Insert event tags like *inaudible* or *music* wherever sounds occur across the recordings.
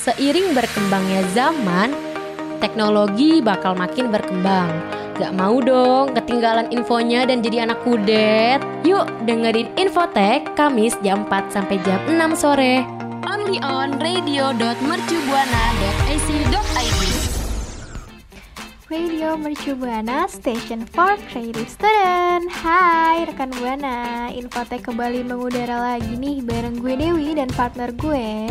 Seiring berkembangnya zaman, teknologi bakal makin berkembang. Gak mau dong ketinggalan infonya dan jadi anak kudet. Yuk dengerin Infotek Kamis jam 4 sampai jam 6 sore. Only on radio.mercubuana.ac.id Radio Mercu Buana Station for Creative Student. Hai rekan Buana. Infotek kembali mengudara lagi nih bareng gue Dewi dan partner gue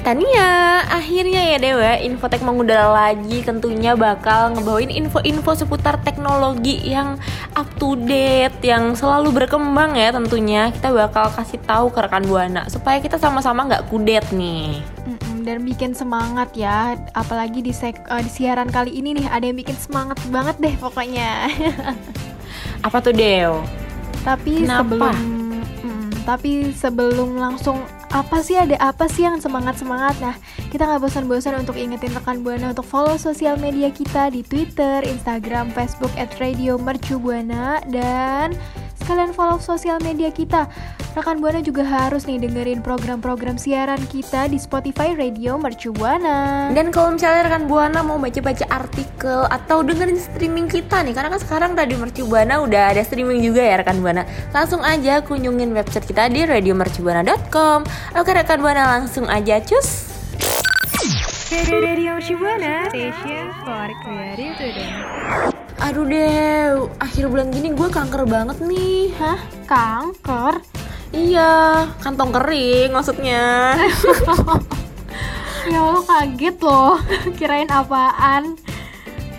Tania, akhirnya ya Dewa, Infotek mengudara lagi. Tentunya bakal ngebawain info-info seputar teknologi yang up to date, yang selalu berkembang ya tentunya. Kita bakal kasih tahu ke rekan Buana supaya kita sama-sama nggak kudet nih. Dan bikin semangat ya Apalagi di, sek- eh, di siaran kali ini nih Ada yang bikin semangat banget deh pokoknya *laughs* Apa tuh Dew? Tapi Kenapa? sebelum mm, Tapi sebelum langsung apa sih ada apa sih yang semangat semangat nah kita nggak bosan-bosan untuk ingetin rekan buana untuk follow sosial media kita di Twitter, Instagram, Facebook at dan sekalian follow sosial media kita rekan buana juga harus nih dengerin program-program siaran kita di Spotify Radio Mercu Buana Dan kalau misalnya rekan Buana mau baca-baca artikel atau dengerin streaming kita nih, karena kan sekarang Radio Mercu Buana udah ada streaming juga ya rekan Buana. Langsung aja kunjungin website kita di radiomercubuana.com. Oke rekan Buana langsung aja cus. Radio Mercu Buana Station for Creative Student Aduh Dew, akhir bulan gini gue kanker banget nih. Hah? Kanker? Iya, kantong kering maksudnya. *laughs* Ya Allah kaget loh Kirain apaan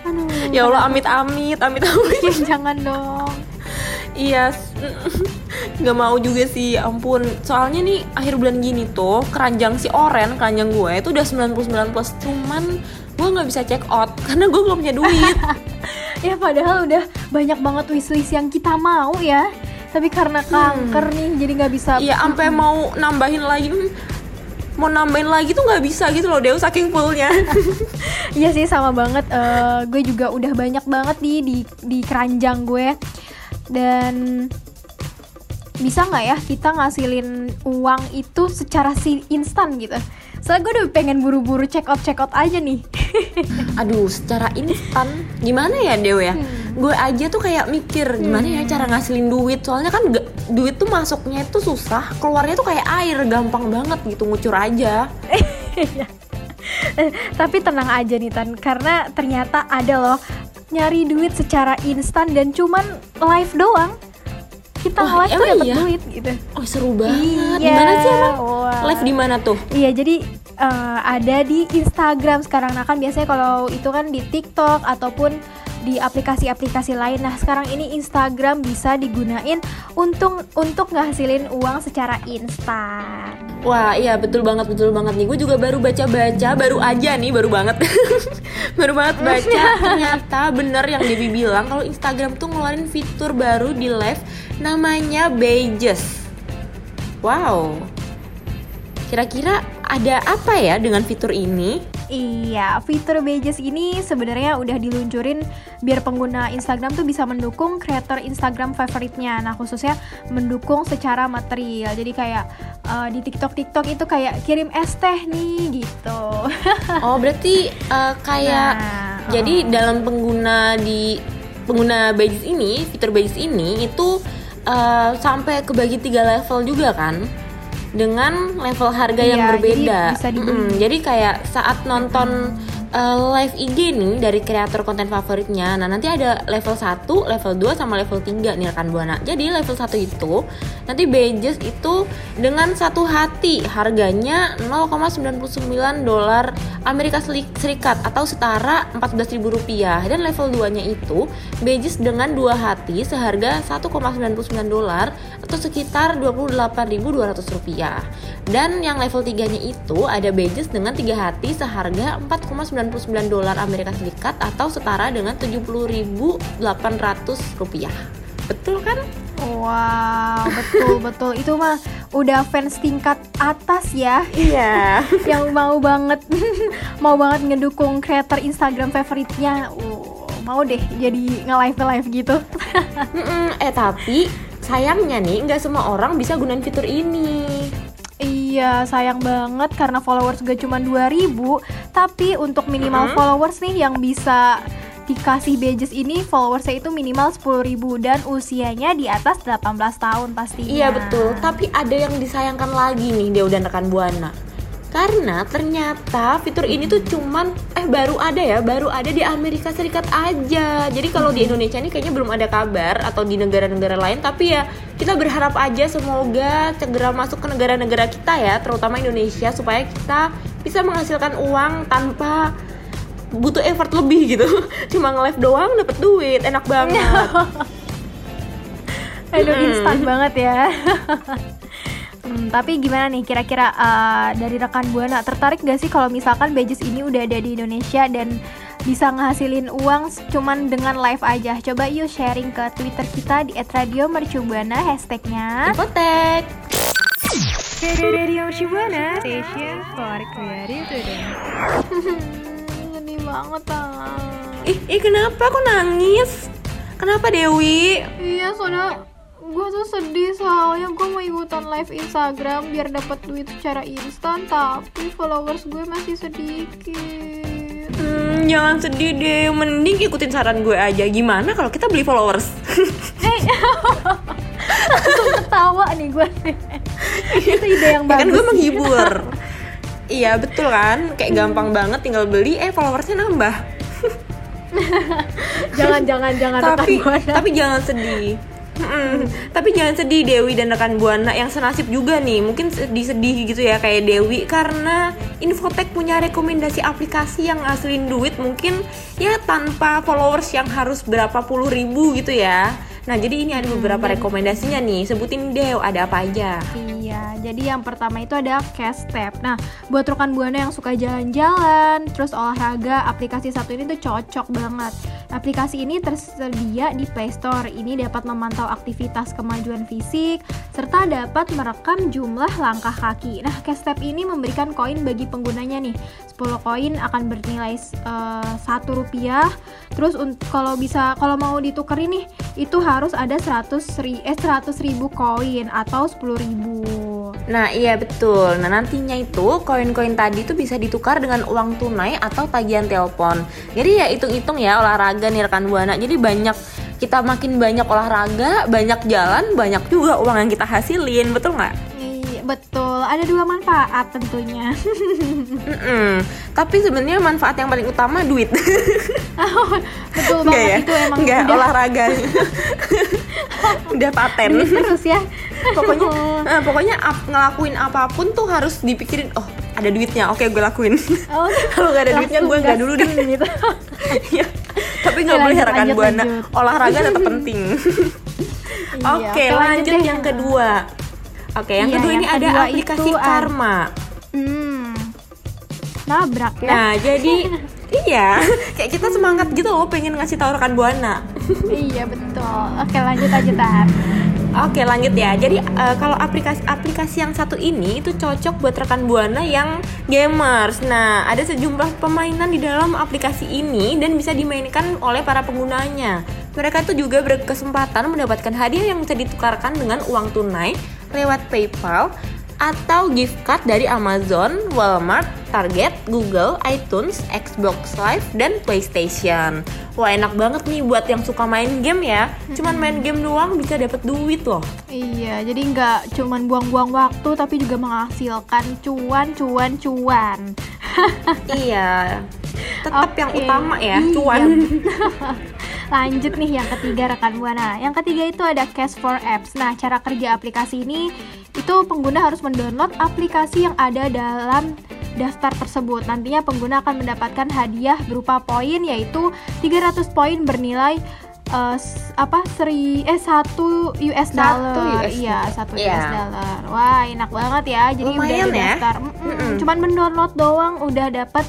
Aduh ya Allah amit-amit, amit-amit. *laughs* Ya, Jangan dong Iya, *laughs* nggak mau juga sih, ya ampun. Soalnya nih akhir bulan gini tuh keranjang si Oren, keranjang gue itu udah 99 plus, cuman gue nggak bisa check out *laughs* karena gue belum punya duit. *laughs* Ya padahal udah banyak banget wishlist yang kita mau ya. Tapi karena kanker nih jadi nggak bisa. Iya, sampai mau nambahin lagi, hmm, mau nambahin lagi tuh nggak bisa gitu loh, Dew saking fullnya. Iya sih sama banget. Eh, Gue juga udah banyak banget nih di, di keranjang gue Dan bisa nggak ya kita ngasilin uang itu secara si instan gitu Soalnya gue udah pengen buru-buru check out check out aja nih *laughs* Aduh, secara instan gimana ya Dew ya? Gue aja tuh kayak mikir gimana ya cara ngasilin duit. Soalnya kan ga- duit tuh masuknya itu susah, keluarnya tuh kayak air, gampang banget gitu ngucur aja. *laughs* Eh, Tapi tenang aja nih Tan, karena ternyata ada loh nyari duit secara instan dan cuman live doang. Kita Wah, live tuh dapat iya? duit gitu. Oh seru banget. Iya, Gimana sih emang? wah. Live di mana tuh? Iya, jadi eh, ada di Instagram sekarang. Nah, kan biasanya kalau itu kan di TikTok ataupun di aplikasi-aplikasi lain. Nah, sekarang ini Instagram bisa digunain untuk untuk ngasilin uang secara instan. Wah iya betul banget betul banget nih. Gue juga baru baca-baca, baru aja nih baru banget, *laughs* baru banget baca. *laughs* Ternyata bener yang Dewi bilang kalau Instagram tuh ngeluarin fitur baru di live namanya Pages. Wow. Kira-kira ada apa ya dengan fitur ini? Iya, fitur Pages ini sebenarnya udah diluncurin biar pengguna Instagram tuh bisa mendukung kreator Instagram favoritnya. Nah, khususnya mendukung secara material. Jadi kayak eh, di TikTok TikTok itu kayak kirim es teh nih gitu. *laughs* Oh berarti uh, kayak Nah, jadi dalam pengguna di pengguna Pages ini, fitur Pages ini itu uh, sampai kebagi tiga level juga kan? Dengan level harga yang Iya, berbeda. jadi bisa. Mm-mm, jadi kayak saat nonton uh, live IG nih dari kreator konten favoritnya. Nah, nanti ada level 1, level 2 sama level 3 nih rekan Buana. Jadi level 1 itu nanti Pages itu dengan satu hati harganya 0,99 dolar Amerika Seri- Serikat atau setara 14.000 rupiah dan level 2 nya itu Pages dengan dua hati seharga 1,99 dolar atau sekitar 28.200 rupiah dan yang level 3 nya itu ada Pages dengan tiga hati seharga 4,99 dolar Amerika Serikat atau setara dengan 70.800 rupiah betul kan? Wow, betul *laughs* betul itu mah udah fans tingkat atas ya Iya *laughs* yang mau banget *laughs* mau banget ngedukung kreator Instagram favoritnya. Uh, mau deh jadi nge-live live gitu. Eh tapi sayangnya nih nggak semua orang bisa gunain fitur ini. Iya, sayang banget karena followers gue cuma 2000, tapi untuk minimal followers nih yang bisa dikasih badges ini followersnya itu minimal 10.000 dan usianya di atas 18 tahun pastinya. Iya betul, tapi ada yang disayangkan lagi nih dia udah rekan Buana. Karena ternyata fitur ini tuh cuman eh baru ada ya, baru ada di Amerika Serikat aja. Jadi kalau di Indonesia ini kayaknya belum ada kabar atau di negara-negara lain, tapi ya kita berharap aja semoga segera masuk ke negara-negara kita ya, terutama Indonesia supaya kita bisa menghasilkan uang tanpa butuh effort lebih gitu. *laughs* Cuma nge-live doang dapat duit, enak *laughs* banget. Aduh, instan banget ya. *laughs* Hmm, tapi gimana nih kira-kira uh, dari rekan Buana tertarik gak sih kalau misalkan badges ini udah ada di Indonesia dan bisa ngehasilin uang cuman dengan live aja? Coba yuk sharing ke Twitter kita di @radiomercubuana hashtagnya. Infotek. Radio Mercubuana, station for creative. Sedih *laughs* banget ah. Ih, ih kenapa kok nangis? Kenapa Dewi? Iya, soalnya gue tuh sedih soalnya gue mau ikutan live Instagram biar dapat duit secara instan tapi followers gue masih sedikit. Hmm, jangan sedih deh, mending ikutin saran gue aja. Gimana kalau kita beli followers? Langsung *laughs* ketawa nih gue. Itu ide yang Ya bagus. kan gue menghibur. *laughs* iya betul kan, kayak gampang banget tinggal beli, eh followersnya nambah. *laughs* jangan jangan jangan tapi tapi jangan sedih. Mm-mm. Tapi jangan sedih Dewi dan rekan Buana yang senasib juga nih Mungkin sedih-sedih gitu ya kayak Dewi Karena Infotek punya rekomendasi aplikasi yang ngasilin duit Mungkin ya tanpa followers yang harus berapa puluh ribu gitu ya Nah jadi ini ada beberapa rekomendasinya nih Sebutin deh ada apa aja Iya, jadi yang pertama itu ada Cash Tap. Nah, buat rekan buana yang suka jalan-jalan, terus olahraga, aplikasi satu ini tuh cocok banget. Aplikasi ini tersedia di Play Store. Ini dapat memantau aktivitas kemajuan fisik serta dapat merekam jumlah langkah kaki. Nah, Cash Tap ini memberikan koin bagi penggunanya nih. 10 koin akan bernilai eh, satu rupiah. Terus kalau bisa kalau mau ditukerin nih, itu harus ada 100 ri- eh 100 ribu koin atau 10 ribu. Nah iya betul. Nah nantinya itu koin-koin tadi tuh bisa ditukar dengan uang tunai atau tagihan telepon. Jadi ya hitung-hitung ya olahraga nih rekan buana. Jadi banyak kita makin banyak olahraga, banyak jalan, banyak juga uang yang kita hasilin, betul nggak? Iya, betul. Ada dua manfaat tentunya. *laughs* Mm-mm. Tapi sebenarnya manfaat yang paling utama duit. *laughs* betul Enggak banget ya? itu emang Enggak, udah olahraga. *laughs* Udah paten. duit terus ya. *laughs* pokoknya eh, pokoknya ap- ngelakuin apa pun tuh harus dipikirin oh ada duitnya oke gue lakuin Oh, *laughs* kalau nggak ada duitnya gue nggak dulu deh gitu. *laughs* Iya. tapi nggak Oke, boleh lanjut, rekan lanjut, buana lanjut. olahraga tetap penting Iya, oke lanjut deh. yang kedua oke yang Iya, kedua yang ini ada kedua aplikasi itu ada- karma Hmm. Nabrak ya. nah jadi iya kayak kita semangat gitu loh pengen ngasih tahu rekan buana iya betul. Oke, lanjut aja Tar. Oke lanjut ya. Jadi eh, kalau aplikasi aplikasi yang satu ini itu cocok buat rekan buana yang gamers. Nah ada sejumlah permainan di dalam aplikasi ini dan bisa dimainkan oleh para penggunanya. Mereka itu juga berkesempatan mendapatkan hadiah yang bisa ditukarkan dengan uang tunai lewat PayPal atau gift card dari Amazon, Walmart, Target, Google, iTunes, Xbox Live, dan PlayStation. Wah enak banget nih buat yang suka main game ya. Cuman main game doang bisa dapat duit loh. Iya, jadi nggak cuman buang-buang waktu tapi juga menghasilkan cuan, cuan, cuan. *laughs* iya. Tetap yang Oke. utama ya, Iya. *laughs* Lanjut nih yang ketiga rekan buana. Yang ketiga itu ada Cash for Apps. Nah, cara kerja aplikasi ini itu pengguna harus mendownload aplikasi yang ada dalam daftar tersebut. Nantinya pengguna akan mendapatkan hadiah berupa poin yaitu 300 poin bernilai s- apa seri eh satu US dollar iya satu Iya. US dollar wah enak banget ya jadi Lumayan udah ya. daftar Mm-mm. Mm-mm. cuman mendownload doang udah dapat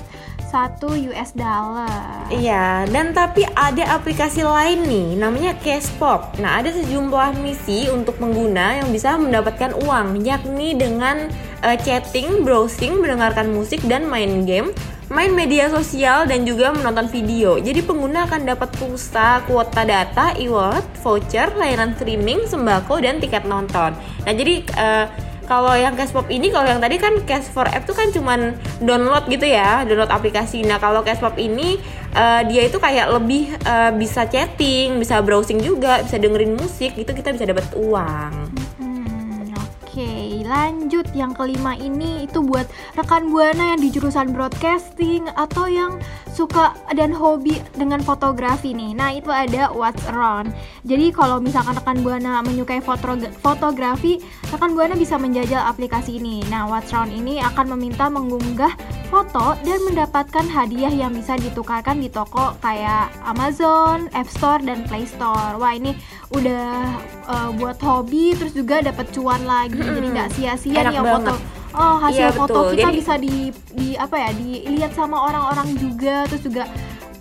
satu US dollar Iya, dan tapi ada aplikasi lain nih, namanya Cashpop. Nah, ada sejumlah misi untuk pengguna yang bisa mendapatkan uang, yakni dengan eh, chatting, browsing, mendengarkan musik, dan main game, main media sosial, dan juga menonton video. Jadi pengguna akan dapat pulsa, kuota data, e-wallet, voucher, layanan streaming, sembako, dan tiket nonton. Nah, jadi eh, kalau yang Cashpop ini kalau yang tadi kan Cash for App tuh kan cuman download gitu ya download aplikasi. Nah kalau Cashpop ini uh, dia itu kayak lebih uh, bisa chatting bisa browsing juga bisa dengerin musik gitu kita bisa dapat uang. Hmm, Oke, lanjut yang kelima ini itu buat rekan buana yang di jurusan broadcasting atau yang suka dan hobi dengan fotografi nih. Nah, itu ada What's Around. Jadi kalau misalkan rekan buana menyukai foto fotografi, rekan buana bisa menjajal aplikasi ini. Nah, What's Around ini akan meminta mengunggah foto dan mendapatkan hadiah yang bisa ditukarkan di toko kayak Amazon, App Store dan Play Store. Wah, ini udah uh, buat hobi terus juga dapat cuan lagi. Jadi nggak sia-sia nih yang banget. foto Oh, Iya, hasil foto betul. kita Jadi- bisa di di apa ya? Dilihat sama orang-orang juga terus juga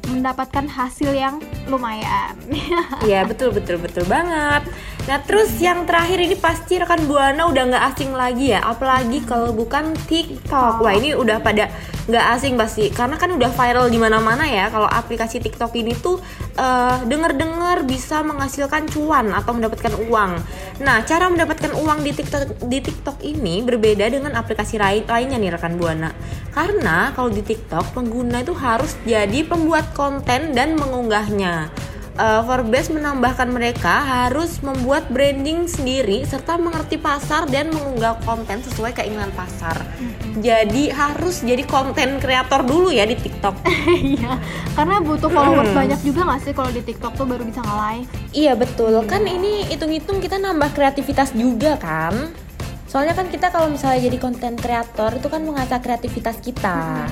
mendapatkan hasil yang lumayan. *laughs* Iya betul betul betul banget. Nah terus yang terakhir ini pasti rekan buana udah nggak asing lagi ya, apalagi kalau bukan TikTok. Wah ini udah pada nggak asing pasti, karena kan udah viral di mana-mana ya. Kalau aplikasi TikTok ini tuh eh, denger-dengar bisa menghasilkan cuan atau mendapatkan uang. Nah cara mendapatkan uang di TikTok di TikTok ini berbeda dengan aplikasi lain lainnya nih rekan buana. Karena kalau di TikTok pengguna itu harus jadi pembuat konten dan mengunggahnya. Uh, Forbes menambahkan mereka harus membuat branding sendiri serta mengerti pasar dan mengunggah konten sesuai keinginan pasar. Jadi harus jadi konten kreator dulu ya di TikTok. *laughs* Iya, karena butuh followers Hmm. banyak juga nggak sih kalau di TikTok tuh baru bisa nge-live. Iya betul, kan ini hitung-hitung kita nambah kreativitas juga kan. Soalnya kan kita kalau misalnya jadi konten kreator itu kan mengasah kreativitas kita.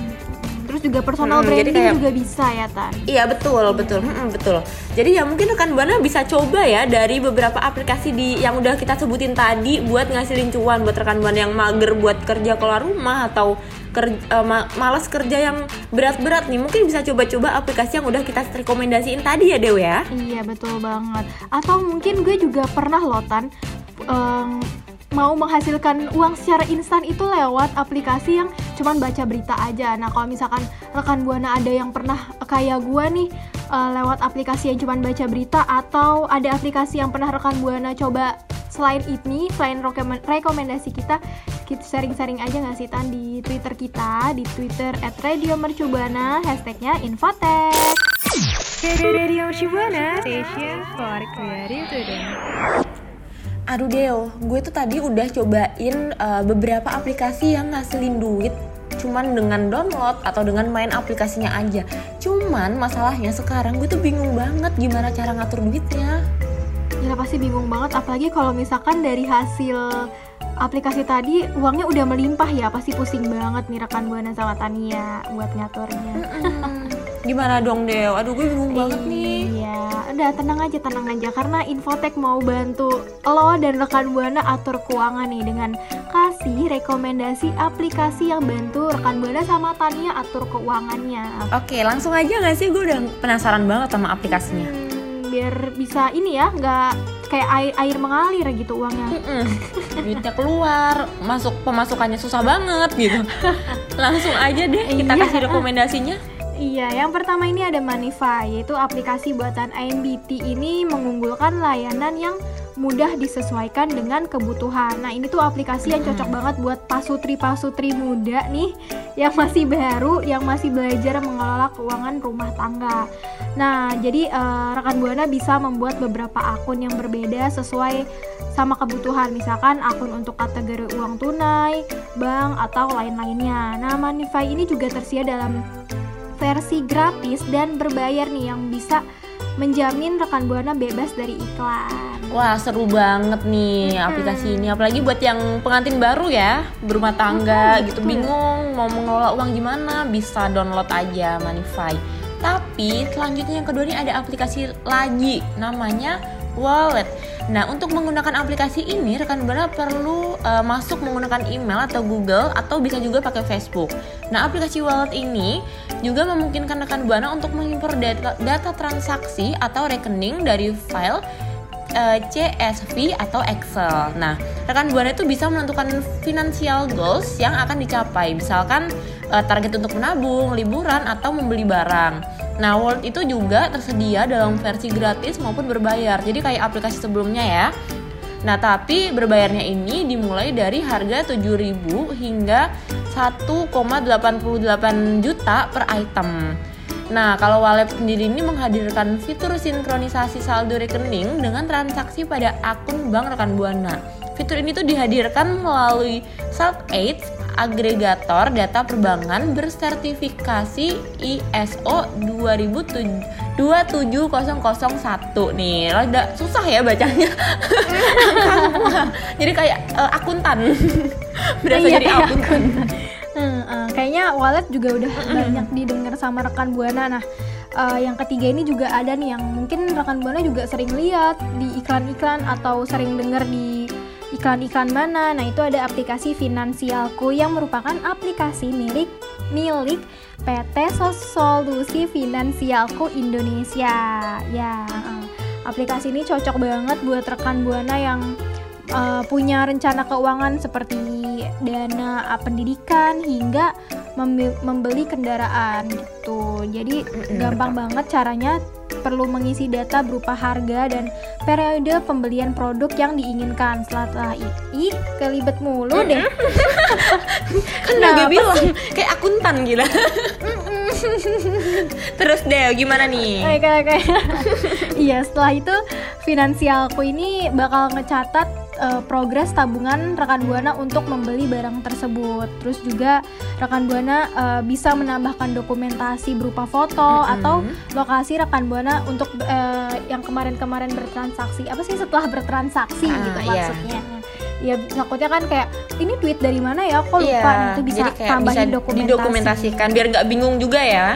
Terus juga personal Hmm, branding kayak- juga bisa ya, Tan. Iya betul betul Mm-mm, betul. Jadi ya mungkin rekan buana bisa coba ya dari beberapa aplikasi di yang udah kita sebutin tadi buat ngasilin cuan buat rekan buana yang mager buat kerja keluar rumah atau kerja, malas kerja yang berat-berat nih mungkin bisa coba-coba aplikasi yang udah kita rekomendasiin tadi ya Dew ya. Iya betul banget. Atau mungkin gue juga pernah loh Tan em, mau menghasilkan uang secara instan itu lewat aplikasi yang cuman baca berita aja. Nah kalau misalkan rekan buana ada yang pernah kayak gue nih eh, lewat aplikasi yang cuman baca berita atau ada aplikasi yang pernah rekan buana coba selain ini, selain rekomen- rekomendasi kita, kita sharing-sharing aja nggak sih Tan di Twitter kita, di Twitter @radiomercubuana, hashtagnya Infotech. Radio Mercubuana, station for creative today. Aduh Deo, gue tuh tadi udah cobain uh, beberapa aplikasi yang ngasilin duit cuman dengan download atau dengan main aplikasinya aja. Cuman masalahnya sekarang gue tuh bingung banget gimana cara ngatur duitnya. Gila pasti bingung banget, apalagi kalau misalkan dari hasil aplikasi tadi uangnya udah melimpah ya, pasti pusing banget nih rekan Buana sama Tania buat ngaturnya. Mm, gimana dong Deo? Aduh gue bingung banget nih. Iya, udah tenang aja, tenang aja karena Infotech mau bantu lo dan rekan Buana atur keuangan nih dengan kasih rekomendasi aplikasi yang bantu rekan Buana sama Tania atur keuangannya. Oke, langsung aja gak sih? Gue udah penasaran banget sama aplikasinya. Hmm, biar bisa ini ya, nggak kayak air, air mengalir gitu uangnya. Mm-mm. Duitnya keluar, masuk pemasukannya susah banget gitu. *laughs* Langsung aja deh kita Iya. kasih rekomendasinya. Iya, yang pertama ini ada Manify, yaitu aplikasi buatan IMBT ini mengunggulkan layanan yang mudah disesuaikan dengan kebutuhan. Nah, ini tuh aplikasi yang cocok banget buat pasutri-pasutri muda nih yang masih baru, yang masih belajar mengelola keuangan rumah tangga. Nah, jadi eh, rekan Buana bisa membuat beberapa akun yang berbeda sesuai sama kebutuhan, misalkan akun untuk kategori uang tunai, bank atau lain-lainnya. Nah, Manify ini juga tersedia dalam versi gratis dan berbayar nih yang bisa menjamin rekan buana bebas dari iklan. Wah seru banget nih aplikasi ini apalagi buat yang pengantin baru ya berumah tangga gitu bingung mau mengelola uang gimana bisa download aja Manify. Tapi selanjutnya yang kedua ini ada aplikasi lagi namanya Wallet. Nah untuk menggunakan aplikasi ini rekan buana perlu uh, masuk menggunakan email atau Google atau bisa juga pakai Facebook. Nah aplikasi Wallet ini juga memungkinkan rekan buana untuk mengimpor data, data transaksi atau rekening dari file eh, CSV atau Excel. Nah, rekan buana itu bisa menentukan financial goals yang akan dicapai, misalkan eh, target untuk menabung, liburan, atau membeli barang. Nah, Wallet itu juga tersedia dalam versi gratis maupun berbayar. Jadi kayak aplikasi sebelumnya ya. Nah, tapi berbayarnya ini dimulai dari harga 7.000 hingga 1,88 juta per item. Nah, kalau wallet sendiri ini menghadirkan fitur sinkronisasi saldo rekening dengan transaksi pada akun bank rekan Buana. Fitur ini tuh dihadirkan melalui Self-Aid agregator data perbankan bersertifikasi ISO 27001 nih. Agak susah ya bacanya. *laughs* jadi kayak uh, akuntan. *laughs* Berasa Iya, jadi kayak akuntan. Hmm, eh, kayaknya wallet juga udah banyak didengar sama rekan buana. Nah, eh, yang ketiga ini juga ada nih yang mungkin rekan buana juga sering lihat di iklan-iklan atau sering dengar di iklan-iklan mana. Nah, itu ada aplikasi Finansialku yang merupakan aplikasi milik milik PT Solusi Finansialku Indonesia. Ya, eh, aplikasi ini cocok banget buat rekan buana yang uh, punya rencana keuangan seperti dana uh, pendidikan hingga membeli kendaraan gitu. Jadi gampang banget caranya perlu mengisi data berupa harga dan periode pembelian produk yang diinginkan. Setelah itu kelibet mulu deh. *laughs* kan udah gue bilang *laughs* kayak akuntan gila *laughs* terus deh gimana nih Oke oke. Iya setelah itu finansialku ini bakal ngecatat eh, progres tabungan rekan buana untuk membeli barang tersebut. Terus juga rekan buana eh, bisa menambahkan dokumentasi berupa foto Mm-mm. atau lokasi rekan buana untuk eh, yang kemarin-kemarin bertransaksi. Apa sih setelah bertransaksi Ah, gitu iya. maksudnya? Ya takutnya kan kayak ini tweet dari mana ya? Kok lupa? Nah, itu bisa Iya, jadi kayak bisa tambahin dokumentasi. didokumentasikan biar nggak bingung juga ya.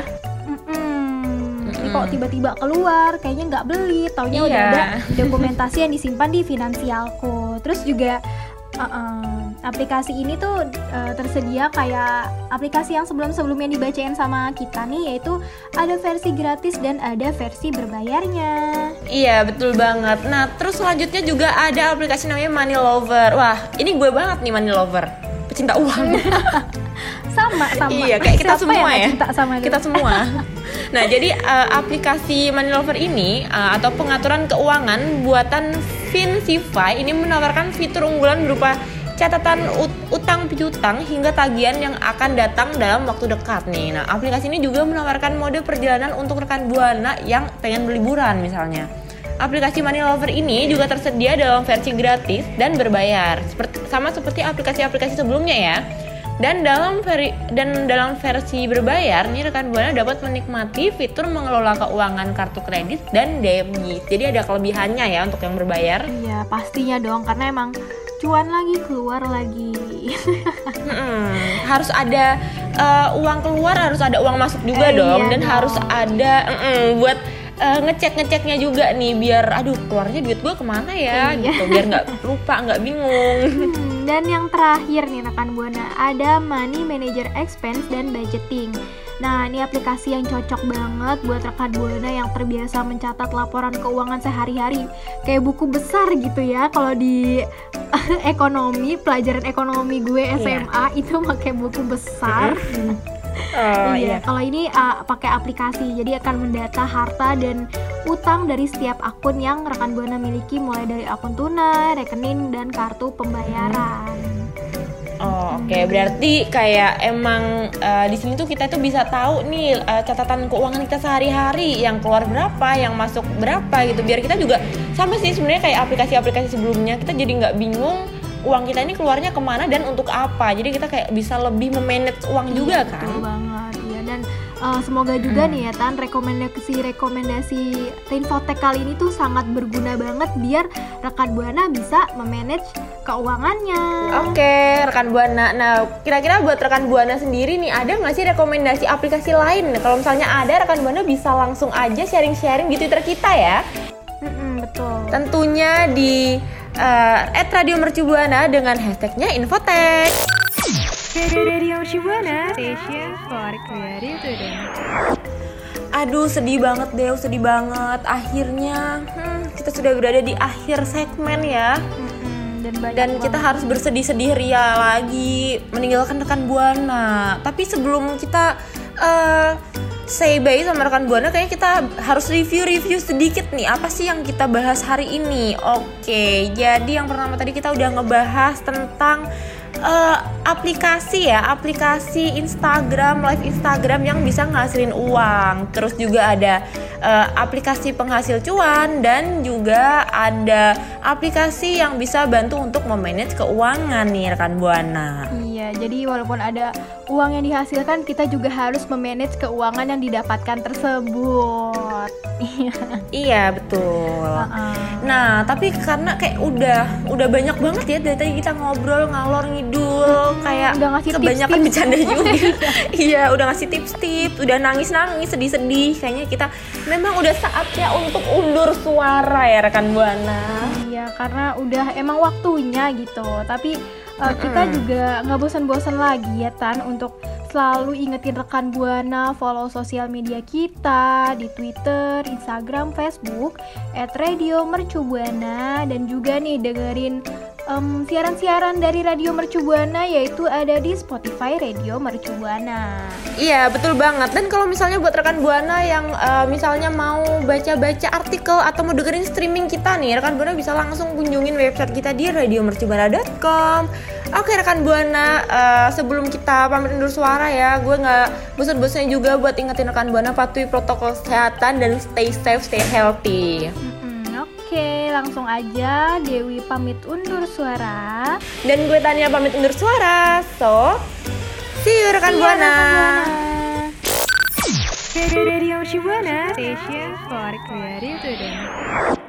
Kok tiba-tiba keluar, kayaknya nggak beli, taunya udah Iya. ada *laughs* dokumentasi yang disimpan di finansialku. Terus juga uh-uh, aplikasi ini tuh uh, tersedia kayak aplikasi yang sebelum-sebelumnya dibacain sama kita nih, yaitu ada versi gratis dan ada versi berbayarnya. Iya betul banget. Nah terus selanjutnya juga ada aplikasi namanya Money Lover. Wah ini gue banget nih Money Lover, pecinta uang. *laughs* Sama sama. iya kayak kita Siapa semua ya. cinta sama dia? kita semua. Nah jadi uh, aplikasi Money Lover ini uh, atau pengaturan keuangan buatan Finsify ini menawarkan fitur unggulan berupa catatan ut- utang piutang hingga tagihan yang akan datang dalam waktu dekat nih. Nah, aplikasi ini juga menawarkan mode perjalanan untuk rekan buana yang pengen berliburan misalnya. Aplikasi Money Lover ini juga tersedia dalam versi gratis dan berbayar, seperti sama seperti aplikasi-aplikasi sebelumnya ya. Dan dalam veri, dan dalam versi berbayar nih rekan buana dapat menikmati fitur mengelola keuangan kartu kredit dan debit. Jadi ada kelebihannya ya untuk yang berbayar. Iya pastinya dong karena emang cuan lagi keluar lagi. *laughs* Mm-mm. harus ada eh, uang keluar harus ada uang masuk juga Eh, dong iya dan dong. harus ada mm-mm, buat eh, ngecek ngeceknya juga nih biar aduh keluarnya duit gue ke mana ya Iya. gitu biar nggak *laughs* lupa nggak bingung Hmm, dan yang terakhir nih rekan buana ada Money Manager Expense dan Budgeting. Nah ini aplikasi yang cocok banget buat rekan buana yang terbiasa mencatat laporan keuangan sehari-hari kayak buku besar gitu ya. Kalau di *laughs* ekonomi pelajaran ekonomi gue Iya. SMA itu pakai buku besar. Oh iya. Kalau ini uh, pakai aplikasi, jadi akan mendata harta dan utang dari setiap akun yang rekan buana miliki, mulai dari akun tunai, rekening, dan kartu pembayaran. Oh, oke berarti kayak emang eh, di sini tuh kita tuh bisa tahu nih eh, catatan keuangan kita sehari-hari yang keluar berapa yang masuk berapa gitu biar kita juga sama sih sebenarnya kayak aplikasi-aplikasi sebelumnya kita jadi nggak bingung uang kita ini keluarnya ke mana dan untuk apa jadi kita kayak bisa lebih memanage uang juga kan Betul banget, iya. Dan uh, semoga juga Hmm. nih ya Tan rekomendasi-rekomendasi Infotek kali ini tuh sangat berguna banget biar rekan buana bisa memanage keuangannya. Oke, rekan buana. Nah, kira-kira buat rekan buana sendiri nih, ada nggak sih rekomendasi aplikasi lain? Kalau misalnya ada, rekan buana bisa langsung aja sharing-sharing di Twitter kita ya. Mm-mm, betul. Tentunya di uh, @radiomercubuana dengan hashtagnya Infotek. Radio Shibuana, station for creative. Aduh, sedih banget Dew, sedih banget. Akhirnya hmm, kita sudah berada di akhir segmen ya. Dan Dan kita banget. harus bersedih-sedih ria lagi meninggalkan rekan buana. Tapi sebelum kita eh, bye sama rekan buana kayaknya kita harus review-review sedikit nih apa sih yang kita bahas hari ini. Oke, jadi yang pertama tadi kita udah ngebahas tentang uh, aplikasi ya, aplikasi Instagram, live Instagram yang bisa ngasilin uang. Terus juga ada uh, aplikasi penghasil cuan dan juga ada aplikasi yang bisa bantu untuk memanage keuangan nih rekan buana. Jadi walaupun ada uang yang dihasilkan, kita juga harus memanage keuangan yang didapatkan tersebut. Iya. *laughs* iya betul. Uh -uh. Nah tapi karena kayak udah udah banyak banget ya dari tadi kita ngobrol ngalor ngidul hmm, kayak udah ngasih kebanyakan tips, bercanda *laughs* juga. iya udah ngasih tips-tips, udah nangis-nangis, sedih-sedih. Kayaknya kita memang udah saatnya untuk undur suara ya rekan buana. Iya karena udah emang waktunya gitu. Tapi uh, kita juga nggak bosan-bosan lagi ya Tan untuk selalu ingetin rekan buana follow sosial media kita di Twitter, Instagram, Facebook @radio_mercubuana dan juga nih dengerin um, siaran-siaran dari Radio Mercubuana yaitu ada di Spotify Radio Mercubuana. Iya betul banget dan kalau misalnya buat rekan buana yang uh, misalnya mau baca-baca artikel atau mau dengerin streaming kita nih rekan buana bisa langsung kunjungin website kita di radiomercubuana.com. Oke rekan buana uh, sebelum kita pamit undur suara ya gue nggak bosan-bosannya juga buat ingetin rekan buana patuhi protokol kesehatan dan stay safe stay healthy. Oke, langsung aja Dewi pamit undur suara. Dan gue Tania pamit undur suara. So, see you rekan Buana. Radio Shibuana, station for creative today.